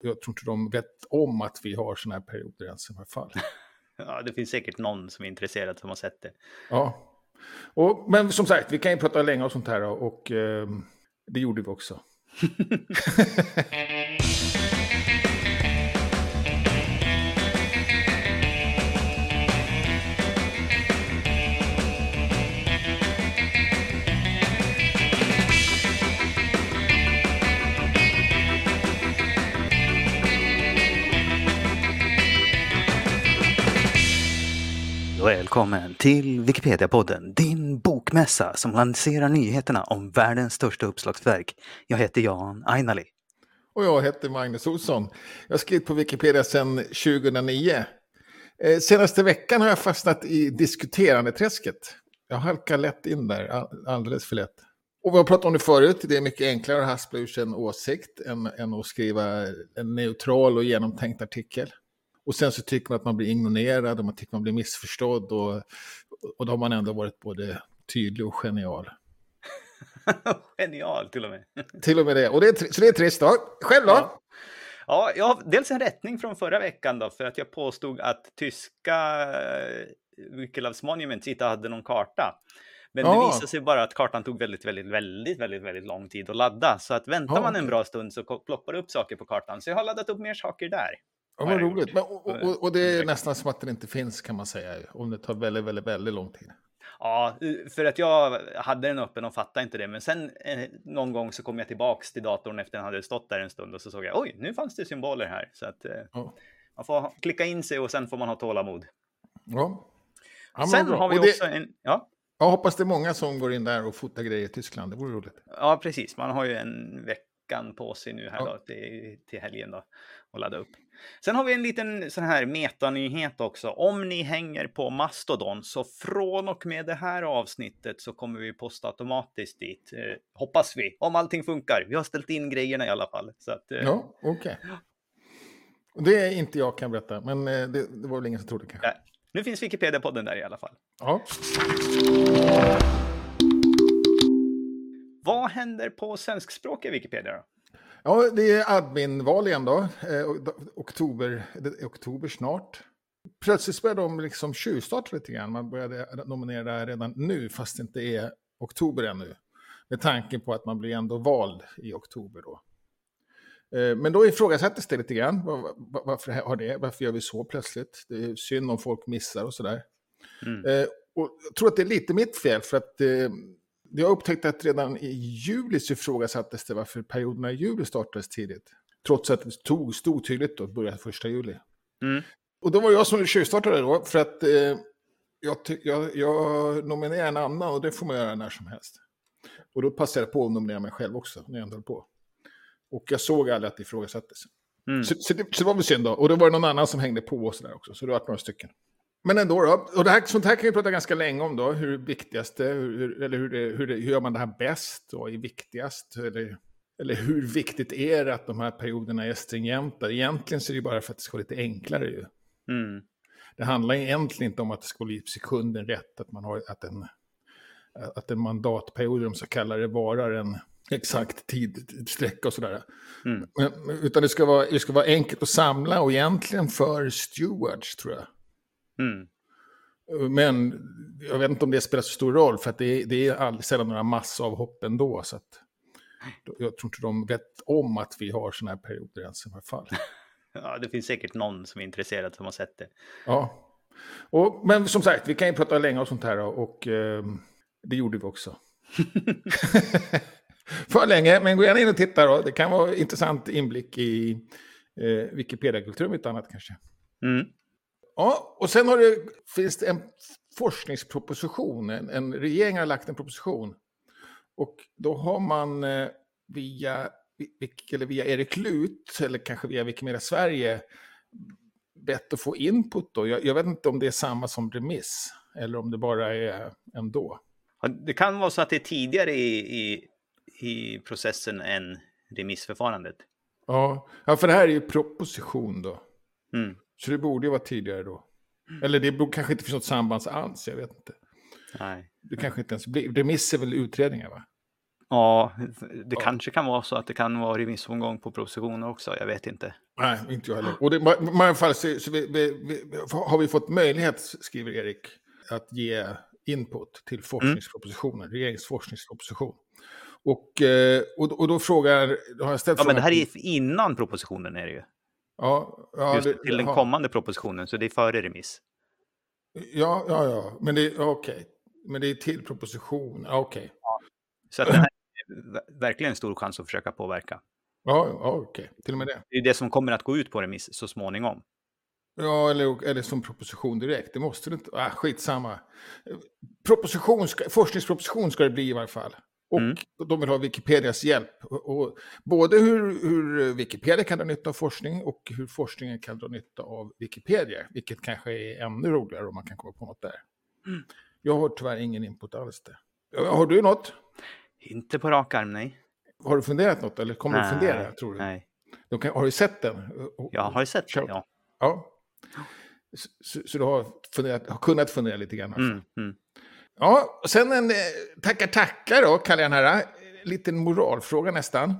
jag tror inte de vet om att vi har sådana här perioder ens i alla fall. Ja, det finns säkert någon som är intresserad som har sett det. Ja, och, men som sagt, vi kan ju prata länge och sånt här och, och eh, det gjorde vi också. Välkommen till Wikipedia-podden, din bokmässa som lanserar nyheterna om världens största uppslagsverk. Jag heter Jan Ainali. Och jag heter Magnus Olsson. Jag har skrivit på Wikipedia sedan 2009. Eh, senaste veckan har jag fastnat i diskuterandeträsket. Jag halkar lätt in där, alldeles för lätt. Och vi har pratat om det förut, det är mycket enklare att haspla ur sig en åsikt än, än att skriva en neutral och genomtänkt artikel. Och sen så tycker man att man blir ignorerad och man tycker man blir missförstådd. Och, och då har man ändå varit både tydlig och genial. genial till och med. till och med det. Och det är, så det är trist då. Själv då? Ja. Ja, jag har dels en rättning från förra veckan då, för att jag påstod att tyska eh, Wikiloves Monuments inte hade någon karta. Men ja. det visade sig bara att kartan tog väldigt, väldigt, väldigt, väldigt, väldigt lång tid att ladda. Så att väntar ja, man en bra stund så ploppar det upp saker på kartan. Så jag har laddat upp mer saker där. Ja, vad roligt. Men, och, och, och, det är nästan som att den inte finns kan man säga. Om det tar väldigt, väldigt, väldigt lång tid. Ja, för att jag hade den öppen och fattade inte det. Men sen eh, någon gång så kom jag tillbaks till datorn efter att den hade stått där en stund och så såg jag oj, nu fanns det symboler här. Så att eh, ja. man får klicka in sig och sen får man ha tålamod. Ja. ja sen har vi det, också en... Ja. Jag hoppas det är många som går in där och fotar grejer i Tyskland. Det vore roligt. Ja, precis. Man har ju en veckan på sig nu här ja. då, till, till helgen då och ladda upp. Sen har vi en liten sån här metanyhet också. Om ni hänger på Mastodon så från och med det här avsnittet så kommer vi posta automatiskt dit. Eh, hoppas vi, om allting funkar. Vi har ställt in grejerna i alla fall. Så att, eh... Ja, okej. Okay. Det är inte jag kan berätta, men eh, det, det var väl ingen som trodde kanske. Ja. Nu finns Wikipedia-podden där i alla fall. Ja. Vad händer på svenskspråkiga Wikipedia då? Ja, det är adminval igen då. Eh, oktober, oktober snart. Plötsligt började de liksom tjuvstarta lite grann. Man började nominera redan nu, fast det inte är oktober ännu. Med tanke på att man blir ändå vald i oktober då. Eh, men då ifrågasättes det lite grann. Varför, har det, varför gör vi så plötsligt? Det är synd om folk missar och sådär. Mm. Eh, och jag tror att det är lite mitt fel, för att jag har upptäckt att redan i juli så ifrågasattes det varför perioderna i juli startades tidigt. Trots att det tog, stod tydligt att börja första juli. Mm. Och då var jag som tjuvstartade då, för att eh, jag, jag, jag nominerar en annan och det får man göra när som helst. Och då passade jag på att nominera mig själv också, när jag ändå på. Och jag såg aldrig att det ifrågasattes. Mm. Så, så, det, så det var väl synd då. Och då var det någon annan som hängde på och sådär också. Så det var några stycken. Men ändå då, och det här, sånt här kan vi prata ganska länge om då, hur viktigaste, hur, eller hur, det, hur, det, hur gör man det här bäst och är viktigast, eller, eller hur viktigt är det att de här perioderna är stringenta? Egentligen så är det bara för att det ska vara lite enklare ju. Mm. Det handlar egentligen inte om att det ska bli sekunden rätt, att man har att en, att en mandatperiod, om så kallar det, varar en exakt tidsträcka och sådär. Mm. utan det ska, vara, det ska vara enkelt att samla och egentligen för stewards tror jag. Mm. Men jag vet inte om det spelar så stor roll, för att det, är, det är aldrig sällan några massavhopp ändå. Så att, jag tror inte de vet om att vi har sådana här perioder ens i alla fall. Ja, det finns säkert någon som är intresserad som har sett det. Ja, och, men som sagt, vi kan ju prata länge och sånt här och eh, det gjorde vi också. För länge, men gå gärna in och titta då. Det kan vara intressant inblick i eh, Wikipedia-kultur om inte annat kanske. Mm. Ja, och sen har det, finns det en forskningsproposition. En, en regering har lagt en proposition. Och då har man eh, via, eller via Erik Lut, eller kanske via Wikimedia Sverige, bett att få input. Då. Jag, jag, vet inte om det är samma som remiss, eller om det bara är ändå. Det kan vara så att det är tidigare i, i, i processen än remissförfarandet. Ja, ja, för det här är ju proposition då. Mm. Så det borde ju vara tidigare då. Mm. Eller det kanske inte finns något samband alls, jag vet inte. Nej. Det kanske inte ens blir, remiss är väl utredningar va? Ja, det ja. kanske kan vara så att det kan vara remissomgång på propositioner också, jag vet inte. Nej, inte jag heller. Och det, i varje fall så, så vi, vi, vi, har vi fått möjlighet, skriver Erik, att ge input till forskningspropositionen, mm. regeringens forskningsproposition. Och, eh, och, och då frågar, då har jag ställt Ja, men det här är innan propositionen är det ju. Ja, ja Just det, till den kommande propositionen, så det är före remiss. Ja, ja, ja, men det är. Okay. Men det är till proposition, okej. Okay. Ja. Så att det här är verkligen en stor chans att försöka påverka. Ja, ja okej, okay. till och med det. Det är det som kommer att gå ut på remiss så småningom. Ja, eller, eller som proposition direkt. Det måste det inte. Ah, skitsamma. Proposition ska, forskningsproposition ska det bli i varje fall. Och mm. de vill ha Wikipedias hjälp. Och både hur, hur, Wikipedia kan dra nytta av forskning och hur forskningen kan dra nytta av Wikipedia. Vilket kanske är ännu roligare om man kan komma på något där. Mm. Jag har tyvärr ingen input alls där. Har du något? Inte på rak arm, nej. Har du funderat något eller kommer nej, du fundera? Tror du? Nej. Kan, har du sett den? Jag har sett den, ja. ja. Så, så, du har, funderat, har kunnat fundera lite grann? Alltså. Mm, mm. Ja, och sen en eh, tackar tackar då, kallar jag den här. Liten moralfråga nästan.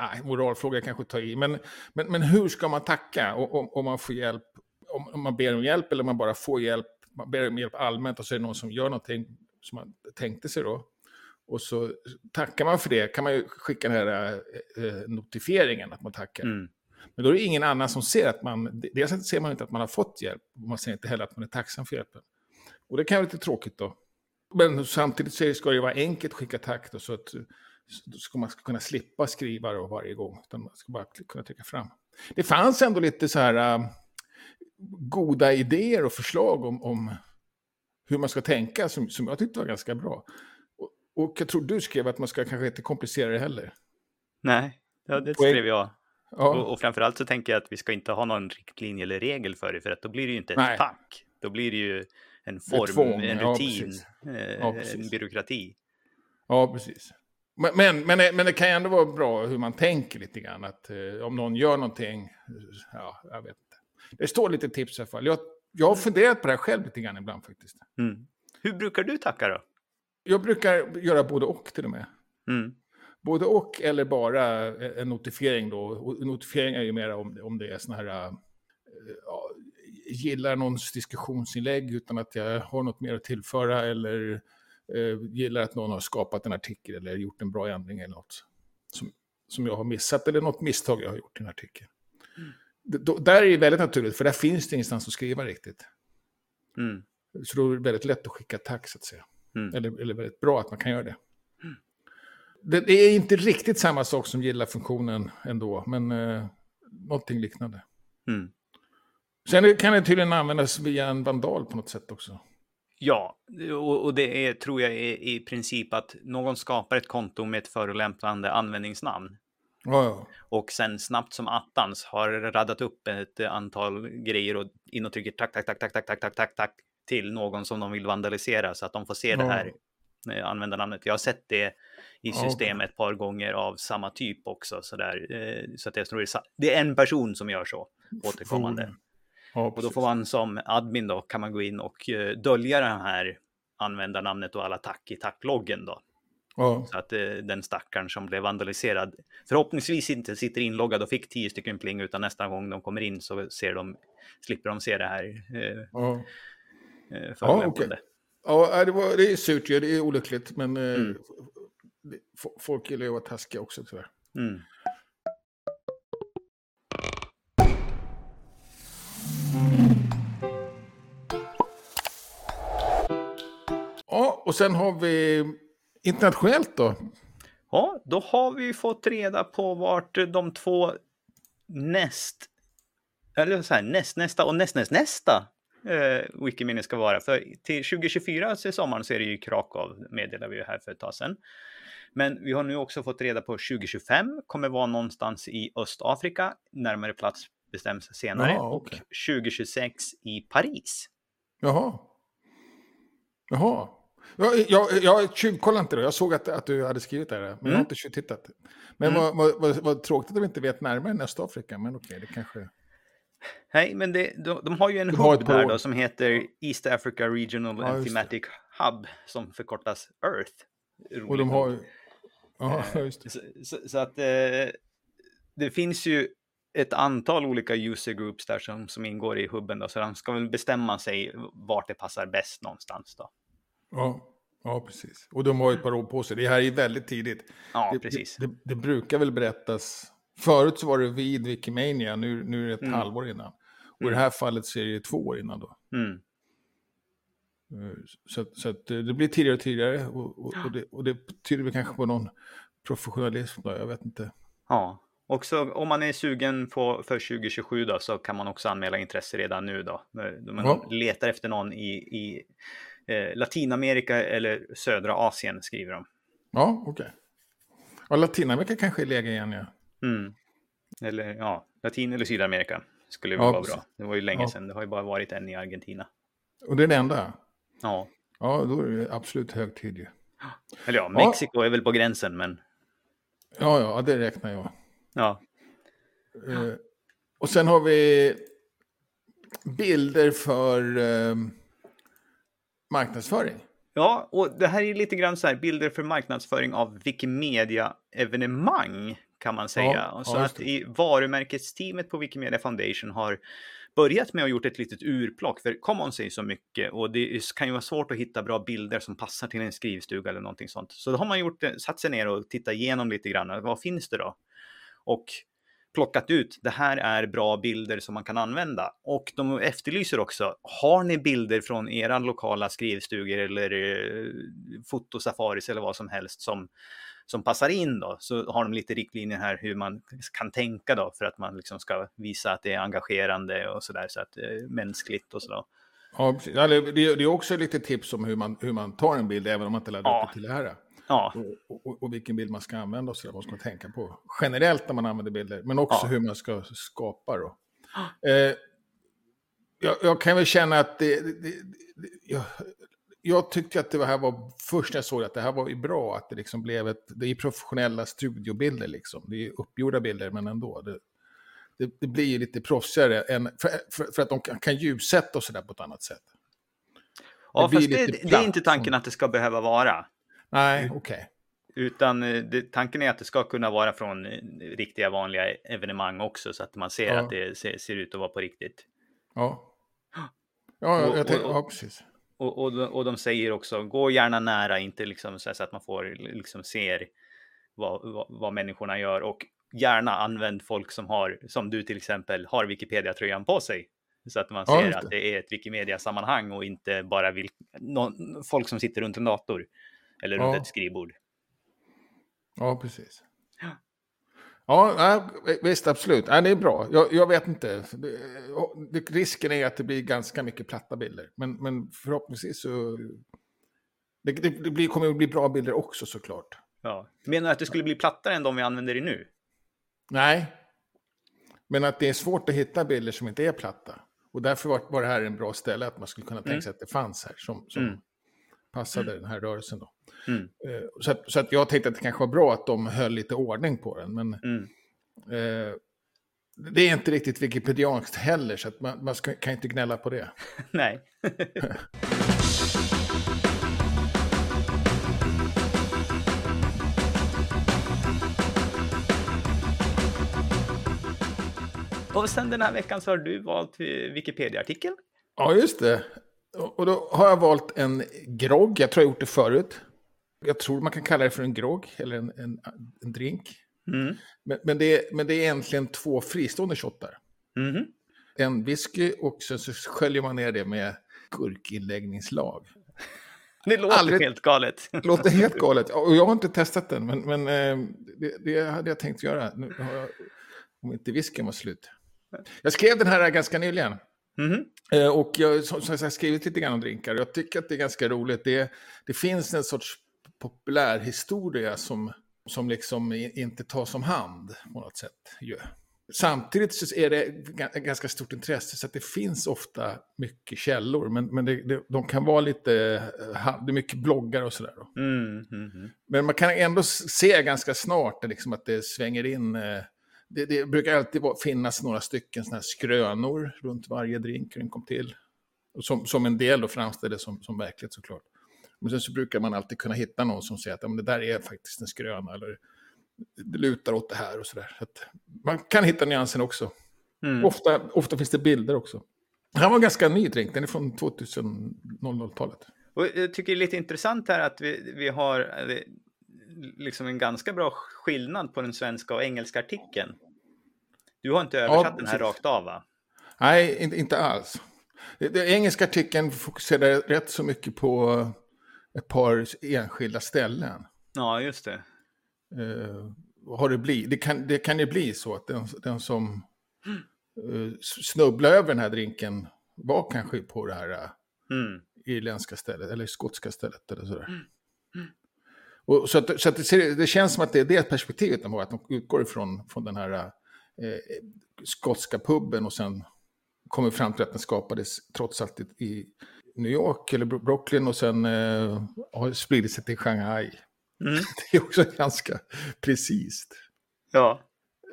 Nej, moralfråga kanske ta i, men, men, men hur ska man tacka om, om man får hjälp? Om, om man ber om hjälp eller om man bara får hjälp, man ber om hjälp allmänt och så är det någon som gör någonting som man tänkte sig då. Och så tackar man för det, kan man ju skicka den här eh, notifieringen att man tackar. Mm. Men då är det ingen annan som ser att man, dels ser man inte att man har fått hjälp, och man ser inte heller att man är tacksam för hjälpen. Och det kan vara lite tråkigt då. Men samtidigt så ska det vara enkelt att skicka tack då, så att så man ska kunna slippa skriva då varje gång. Utan man ska bara kunna trycka fram. Det fanns ändå lite så här uh, goda idéer och förslag om, om hur man ska tänka som, som jag tyckte var ganska bra. Och, och jag tror du skrev att man ska kanske inte komplicera det heller. Nej, ja, det skrev jag. Ja. Och, och framförallt så tänker jag att vi ska inte ha någon riktlinje eller regel för det, för att då blir det ju inte ett Nej. tack. Då blir det ju en form, tvång, en rutin, ja, ja, en byråkrati. Ja, precis. Men, men, men, men, det kan ju ändå vara bra hur man tänker lite grann. Att eh, om någon gör någonting, ja, jag vet inte. Det står lite tips i alla fall. Jag, jag har funderat på det här själv lite grann ibland faktiskt. Mm. Hur brukar du tacka då? Jag brukar göra både och till och med. Mm. Både och eller bara en notifiering då. Notifiering är ju mer om, om det är sådana här gillar någons diskussionsinlägg utan att jag har något mer att tillföra eller eh, gillar att någon har skapat en artikel eller gjort en bra ändring eller något som, som jag har missat eller något misstag jag har gjort i en artikel. Mm. D där är det väldigt naturligt, för där finns det ingenstans att skriva riktigt. Mm. Så då är det väldigt lätt att skicka tack, så att säga. Mm. Eller, eller väldigt bra att man kan göra det. Mm. det. Det, är inte riktigt samma sak som gilla-funktionen ändå, men eh, någonting liknande. Mm. Sen kan det tydligen användas via en vandal på något sätt också. Ja, och, det är, tror jag är i princip att någon skapar ett konto med ett förolämpande användningsnamn. Ja, ja. Och sen snabbt som attans har raddat upp ett antal grejer och in och trycker tack, tack, tack, tack, tack, tack, tack, tack, tack till någon som de vill vandalisera så att de får se ja. det här eh, användarnamnet. Jag har sett det i systemet okay. ett par gånger av samma typ också. Så, där. Eh, så att jag tror det är en person som gör så återkommande. Ja, och då får man som admin då kan man gå in och uh, dölja det här användarnamnet och alla tack i tackloggen då. Ja. Så att uh, den stackaren som blev vandaliserad förhoppningsvis inte sitter inloggad och fick tio stycken pling utan nästa gång de kommer in så ser de, slipper de se det här. Uh, ja. ja, okay. ja det, var, det är surt ju, det är olyckligt men mm. folk gillar ju att vara taskiga också tyvärr. Mm. Sen har vi internationellt då? Ja, då har vi fått reda på vart de två näst, eller så här, näst, nästa och näst, näst, nästa eh, Wikiminne ska vara. För till 2024 till sommaren så är det ju Krakow, meddelade vi ju här för ett tag sedan. Men vi har nu också fått reda på 2025 kommer vara någonstans i Östafrika, närmare plats bestäms senare. Jaha, okay. Och 2026 i Paris. Jaha. Jaha. Jag, jag, jag tjuvkollade inte då. Jag såg att, att du hade skrivit det här, men mm. jag har mm. inte tjuvtittat. Men mm. vad, vad, vad, vad tråkigt att vi inte vet närmare än Östafrika, men okej, det kanske... Nej, men det, de, de har ju en hub där då som heter East Africa Regional ja, Thematic Hub, som förkortas Earth. Och de har ju... Ja, just det. Så, så, så att eh, det finns ju ett antal olika user groups där som, som ingår i hubben. Då, så de ska väl bestämma sig vart det passar bäst någonstans. Då. Ja, ja, precis. Och de har ju ett par år på sig. Det här är väldigt tidigt. Ja, det, precis. Det, det, det, brukar väl berättas. Förut så var det vid Wikimania, nu, nu är det ett Mm. halvår innan. Och i Mm. det här fallet så är det två år innan då. Mm. Eh, Så, så eh, det blir tidigare och tidigare. Och, och, och, det, och det tyder väl kanske på någon professionalism då, jag vet inte. Ja, och så om man är sugen på, för 2027 då så kan man också anmäla intresse redan nu då. När Man Ja. letar efter någon i, i eh, Latinamerika eller södra Asien skriver de. Ja, okej. Ja, Latinamerika kanske är läge igen, ja. Mm. Eller ja, Latin eller Sydamerika skulle väl Ja, vara bra. Det var ju länge Ja. sedan, det har ju bara varit en i Argentina. Och det är det enda. Ja, Ja, då är det absolut hög tid ju. eller ja, Ja. Mexiko är väl på gränsen, men Ja, ja, det räknar jag. ja. Eh, och sen har vi bilder för eh, marknadsföring. Ja, och det här är lite grann så här bilder för marknadsföring av Wikimedia-evenemang kan man säga. Ja, så ja, att i varumärkesteamet på Wikimedia Foundation har börjat med att gjort ett litet urplock, för Common säger så mycket och det kan ju vara svårt att hitta bra bilder som passar till en skrivstuga eller någonting sånt. Så då har man gjort, det- satt sig ner och tittat igenom lite grann, vad finns det då? Och plockat ut, det här är bra bilder som man kan använda. Och de efterlyser också, har ni bilder från era lokala skrivstugor eller eh, fotosafaris eller vad som helst som, som passar in då? Så har de lite riktlinjer här hur man kan tänka då för att man liksom ska visa att det är engagerande och sådär, så att det är mänskligt och sådär. Ja, precis. Ja, det är också lite tips om hur man, hur man tar en bild, även om man inte laddar Ja. upp det till det här. Ja, Och, och, och vilken bild man ska använda och så där, vad ska man tänka på. Generellt när man använder bilder, men också Ja. hur man ska skapa då. Eh, jag, jag kan väl känna att det... det, det, det jag, jag tyckte att det här var, först när jag såg det, att det här var ju bra, att det liksom blev ett, det är professionella studiobilder liksom. Det är uppgjorda bilder, men ändå. Det, det, det blir ju lite proffsigare, än, för, för, för att de kan, kan ljussätta och sådär på ett annat sätt. ja blir fast det, det är inte tanken som- att det ska behöva vara. Nej, okej. Utan eh, det, tanken är att det ska kunna vara från eh, riktiga vanliga evenemang också så att man ser Ja. att det ser, ser ut att vara på riktigt. Ja. Ja, jag, Och- jag tänkte, och- ja, precis. Och, och, de- och de säger också, gå gärna nära, inte liksom så, här så att man får liksom ser vad, vad, vad människorna gör och gärna använd folk som har, som du till exempel, har Wikipedia-tröjan på sig. Så att man Ja, ser just att det. det är ett Wikimedia-sammanhang och inte bara vil, någon, folk som sitter runt en dator eller runt Ja. ett skrivbord. Ja, precis. Ja. Ja, visst, absolut. Nej, det är bra. Jag, jag vet inte. Det, det, risken är att det blir ganska mycket platta bilder. Men, men förhoppningsvis så... Det, det, det blir, kommer att bli bra bilder också såklart. Ja. Menar du att det skulle bli plattare än de vi använder i nu? Nej. Men att det är svårt att hitta bilder som inte är platta. Och därför var, var det här en bra ställe att man skulle kunna tänka Mm. sig att det fanns här som, som Mm. Passade den här rörelsen. Då. Mm. Eh, Så, att, så att jag tänkte att det kanske var bra att de höll lite ordning på den. Men Mm. eh, det är inte riktigt wikipedianskt heller, så att man, man ska, kan inte gnälla på det. Nej. Och sen den här veckan så har du valt eh, Wikipedia-artikel. Ja, just det. Och då har jag valt en grogg. Jag tror jag gjort det förut. Jag tror man kan kalla det för en grogg eller en, en, en drink. Mm. Men, men, det är, men det är egentligen två fristående shottar. Mhm. En whisky och sen så sköljer man ner det med gurkinläggningslag. Det låter Aldrig- helt galet. Låter helt galet. Och jag har inte testat den, men, men eh, det, det hade jag tänkt göra. Nu har jag, om inte whiskyn var slut. Jag skrev den här ganska nyligen. Eh, Och jag som som sagt, har skrivit lite grann om drinkar. Jag tycker att det är ganska roligt. Det, det finns en sorts populärhistoria som, som liksom inte tas om hand på något sätt. Ju. Samtidigt så är det ga- ganska stort intresse så att det finns ofta mycket källor. Men, men det, det, de kan vara lite, eh, det är mycket bloggar och sådär. Mm, mhm. Men man kan ändå se ganska snart liksom att det svänger in. Det, det brukar alltid finnas några stycken såna här skrönor runt varje drink hur den kom till. Som, som en del då framställdes som, som verklighet såklart. Men sen så brukar man alltid kunna hitta någon som säger att ja, men det där är faktiskt en skröna. Eller det lutar åt det här och sådär. Så man kan hitta nyansen också. Mm. Ofta, ofta finns det bilder också. Det här var en ganska ny drink, den är från 2000-talet. Och jag tycker det är lite intressant här att vi, vi har liksom en ganska bra skillnad på den svenska och engelska artikeln. Du har inte översatt den här rakt av va? Nej, inte, inte alls. Den engelska artikeln fokuserar rätt så mycket på ett par enskilda ställen. Ja, just det. Eh, har det, bli, det, kan, det kan ju bli så att den, den som uh, snubblar över den här drinken var kanske på det här eh, Mm. irländska stället, eller skotska stället eller sådär. Och så att, så att det, det känns som att det är det perspektivet de har, att de utgår ifrån från den här eh, skotska puben och sen kommer fram till att den skapades trots allt i, New York eller Bro- Brooklyn och sen eh, har spridit sig till Shanghai. Mm. Det är också ganska precis. Ja.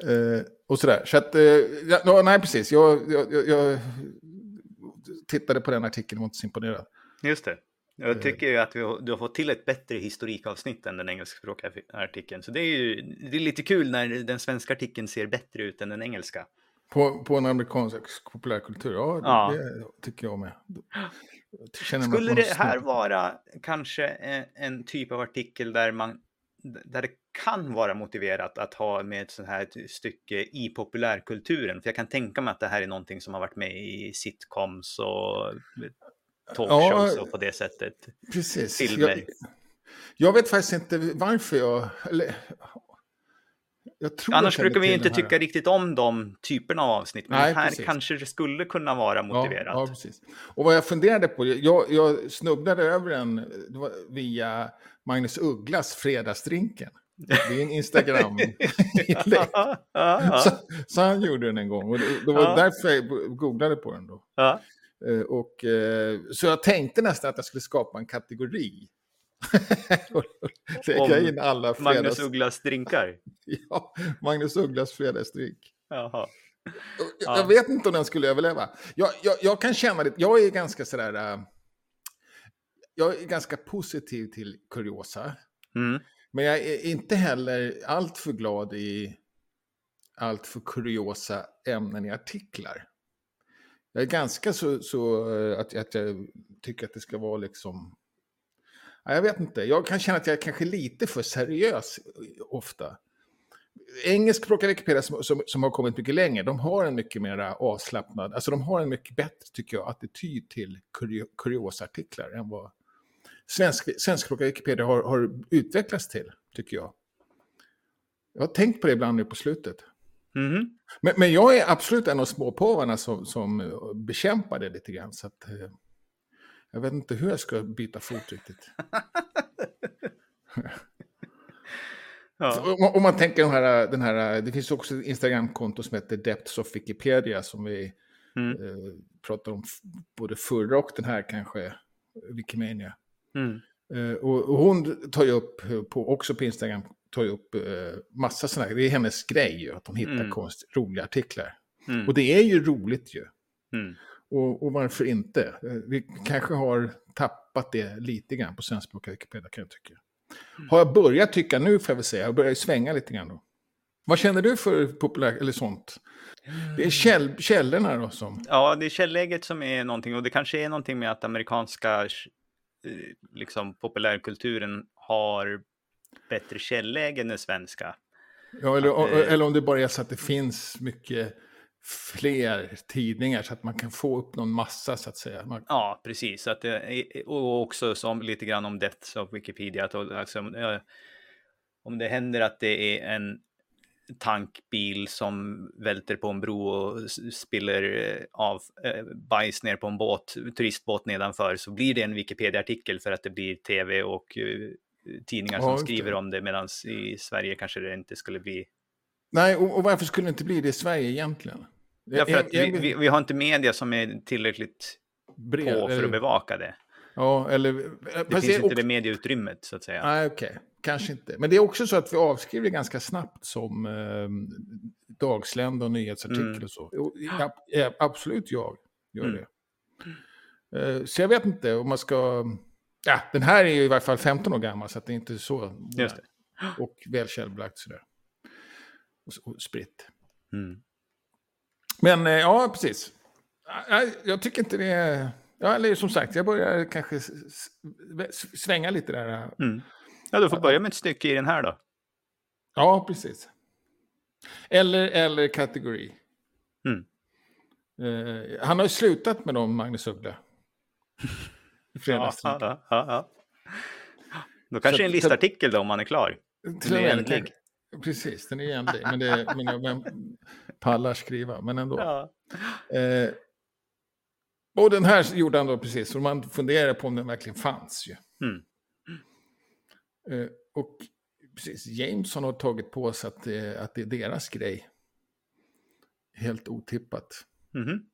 Eh, och sådär. Så att, eh, ja, ja, nej precis, jag, jag, jag, jag tittade på den artikeln och var inte så imponerad. Just det. Eh. Jag tycker ju att vi har, du har fått till ett bättre historikavsnitt än den engelskspråkiga artikeln. Så det är ju det är lite kul när den svenska artikeln ser bättre ut än den engelska. På, på en amerikansk populärkultur, ja, Ja. det tycker jag med. Jag Skulle det här vara kanske en, en typ av artikel där man där det kan vara motiverat att ha med ett sånt här stycke i populärkulturen? För jag kan tänka mig att det här är någonting som har varit med i sitcoms och talkshows Ja. på det sättet. Precis. filmer. Jag, jag vet faktiskt inte varför jag... Eller, jag jag Annars känner brukar vi inte tycka riktigt om de typerna av avsnitt. Men Nej, här precis. kanske det skulle kunna vara motiverat. Ja, ja, precis. Och vad jag funderade på, jag, jag snubblade över den via Magnus Ugglas Fredagsdrinken. Det är en ja, Så, så han gjorde den en gång. Och det, det var därför jag googlade på den då. Eh, Och, eh, så jag tänkte nästan att jag skulle skapa en kategori. Lägga in alla fredags... Magnus Ugglas drinkar. ja, Magnus Ugglas fredagsdrink. Jaha. Jag, Ja. jag vet inte om den skulle överleva. Jag, jag, jag kan känna det, jag är ganska sådär... äh, jag är ganska positiv till kuriosa. Mm. Men jag är inte heller allt för glad i allt för kuriosa ämnen i artiklar. Jag är ganska så, så eh, att, att jag tycker att det ska vara liksom... Ja, jag vet inte, jag kan känna att jag är kanske lite för seriös eh, ofta. Engelskspråkiga Wikipedia som, som, som har kommit mycket längre, de har en mycket mer avslappnad, alltså de har en mycket bättre, tycker jag, attityd till kurio, kuriosartiklar än vad svensk, svenskspråkiga Wikipedia har, har utvecklats till, tycker jag. Jag har tänkt på det ibland nu på slutet. Mhm. Men, men jag är absolut en av småpåvarna som, som eh, bekämpar det lite grann. Så att, eh, jag vet inte hur jag ska byta fot riktigt. Ja. Om, om man tänker den här, den här, det finns också ett Instagramkonto som heter Depths of Wikipedia som vi Mm. eh, pratar om både förra och den här kanske, Wikimania. Mm. Eh, och, och hon tar ju upp, eh, på, också på Instagram, tar ju upp eh, massa sådana här, det är hennes grej ju, att hon hittar Mm. konst, roliga artiklar. Mm. Och det är ju roligt ju. Mm. Och, och varför inte? Eh, Vi kanske har tappat det lite grann på svenskspråkiga Wikipedia kan jag tycka. Har jag börjat tycka nu får jag väl säga, jag börjar svänga lite grann då. Vad känner du för populär, eller sånt? Det är käll, källorna då som... Ja, det är källäget som är någonting och det kanske är någonting med att amerikanska eh, liksom, populärkulturen har bättre källäge än svenska. Ja, eller, Att det- eller om det bara är så att det finns mycket fler tidningar så att man kan få upp någon massa så att säga. Man, Ja, precis. Att det är, och också som lite grann om Deaths of Wikipedia. Att, alltså, eh, om det händer att det är en tankbil som välter på en bro och spiller eh, av eh, bajs ner på en båt, turistbåt nedanför, så blir det en Wikipedia-artikel för att det blir tv och eh, tidningar Ja, som det. skriver om det, medan i Sverige kanske det inte skulle bli... nej, och, och varför skulle det inte bli det i Sverige egentligen? Ja, för att vi, vi, vi har inte media som är tillräckligt bred, på för att bevaka det. Ja, eller... Det fast finns inte det medieutrymmet, så att säga. Nej, okej. Kanske inte. Men det är också så att vi avskriver ganska snabbt som eh, dagslända och nyhetsartikel Mm. och så. Ja, ja, absolut jag gör Mm. det. Eh, så jag vet inte om man ska... Ja, den här är ju i varje fall 15 år gammal så det är inte så... Just det. Och väl källbelagt sådär. och, och spritt. Mm. Men eh, ja, precis. Jag, jag tycker inte det är... Ja, eller som sagt, jag börjar kanske svänga lite där. Mm. Ja, du får börja med ett stycke i den här då. Ja, precis. Eller, eller kategori. Mm. Eh, han har ju slutat med dem, Magnus Uggla. Fredagstid. ja, ja, ja. Då kanske Så- en listartikel då om man är klar. Den är ändlig. Precis, den är ändlig. Men, det, men vem pallar skriva, men ändå. Eh, och den här gjorde han då precis, och man funderar på om den verkligen fanns ju. Mm. Eh, och precis, Jameson har tagit på sig att det, att det är deras grej. Helt otippat. Mhm.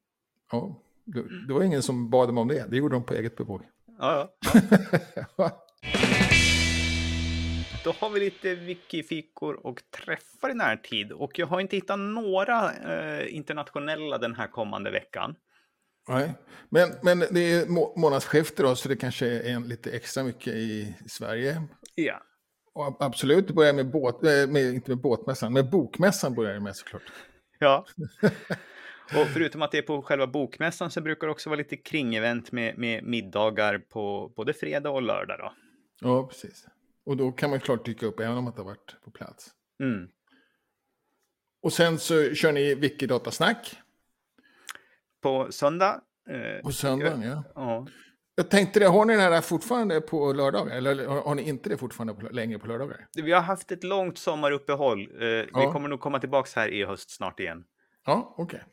Ja, det, var ingen som bad dem om det, det gjorde de på eget bevåg. Ja, ja. Då har vi lite wikifikor och träffar i närtid. Och jag har inte hittat några eh, internationella den här kommande veckan. Nej, men, men det är må- månadsskifte då, så det kanske är en, lite extra mycket i Sverige. Ja. Och ab- absolut, det börjar med, båt, eh, med, inte med båtmässan, med bokmässan börjar det med såklart. Ja. Och förutom att det är på själva bokmässan så brukar det också vara lite kringevent med, med middagar på både fredag och lördag. Då. Ja, precis. Och då kan man klart dyka upp även om man inte har varit på plats. Mm. Och sen så kör ni Wikidatasnack På söndag. Eh, på söndagen. Ja. ja. Jag tänkte det, har ni det här fortfarande på lördagar? Eller har har ni inte det fortfarande på, längre på lördagar? Vi har haft ett långt sommaruppehåll. Eh, Vi Ja. kommer nog komma tillbaka här i höst snart igen. Ja, okej.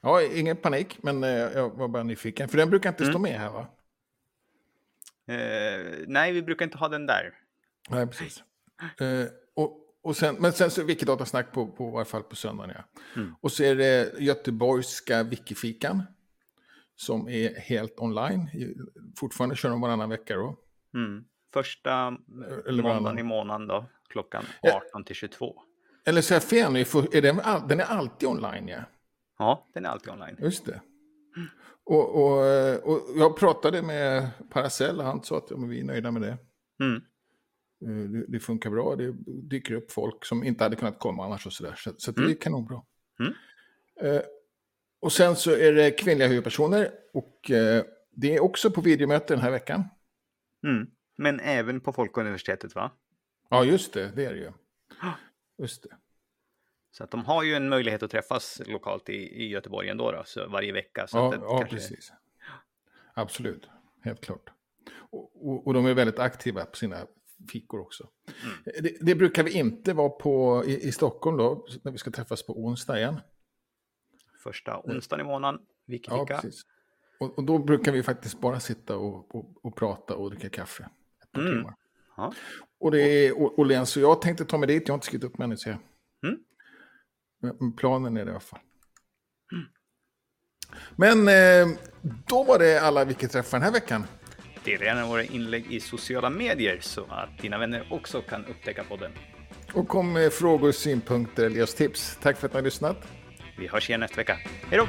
Ja, ingen panik, men eh, jag var bara nyfiken. För den brukar inte stå med här va? Eh, nej, vi brukar inte ha den där. Nej, precis. Eh, och, och sen, men sen så är Wikidatasnack på, på i varje fall på söndagen. Ja. Mm. Och så är det Göteborgska Wikifikan. Som är helt online. Fortfarande kör de varannan vecka då. Mm. Första Eller måndagen varannan. i månaden då, klockan Ja. 18 till 22. Eller så är jag fel nu, är den är alltid online ja. Ja, den är alltid online. Just det. Och, och, eh, och jag pratade med Paracell och han sa att ja, vi är nöjda med det. Mm. Eh, Det, det funkar bra, det dyker upp folk som inte hade kunnat komma annars och sådär. Så, så det Mm. är kanonbra. Mm. Eh, och sen så är det kvinnliga huvudpersoner och eh, det är också på videomöte den här veckan. Mm. Men även på Folkuniversitetet, va? Ja, just det, det är det ju. Just det. Så att de har ju en möjlighet att träffas lokalt i, i Göteborg ändå, då, så varje vecka. Så Ja, ja kanske- precis. Absolut, helt klart. Och, och, och de är väldigt aktiva på sina fikor också. Mm. Det, det brukar vi inte vara på i, i Stockholm då, när vi ska träffas på onsdag igen. Första onsdagen i månaden, Ja, Wikifika. precis. Och, och då brukar vi faktiskt bara sitta och, och, prata och dricka kaffe. Ett par Mm. timmar. Ja. Och det är och, och jag tänkte ta mig dit, jag har inte skrivit upp mig ännu. Men, planen är det i alla fall. Men eh, då var det alla vi träffar den här veckan. Dela gärna våra inlägg i sociala medier så att dina vänner också kan upptäcka podden. Och kom med frågor, synpunkter eller tips. Tack för att ni har lyssnat. Vi hörs igen nästa vecka. Hej då!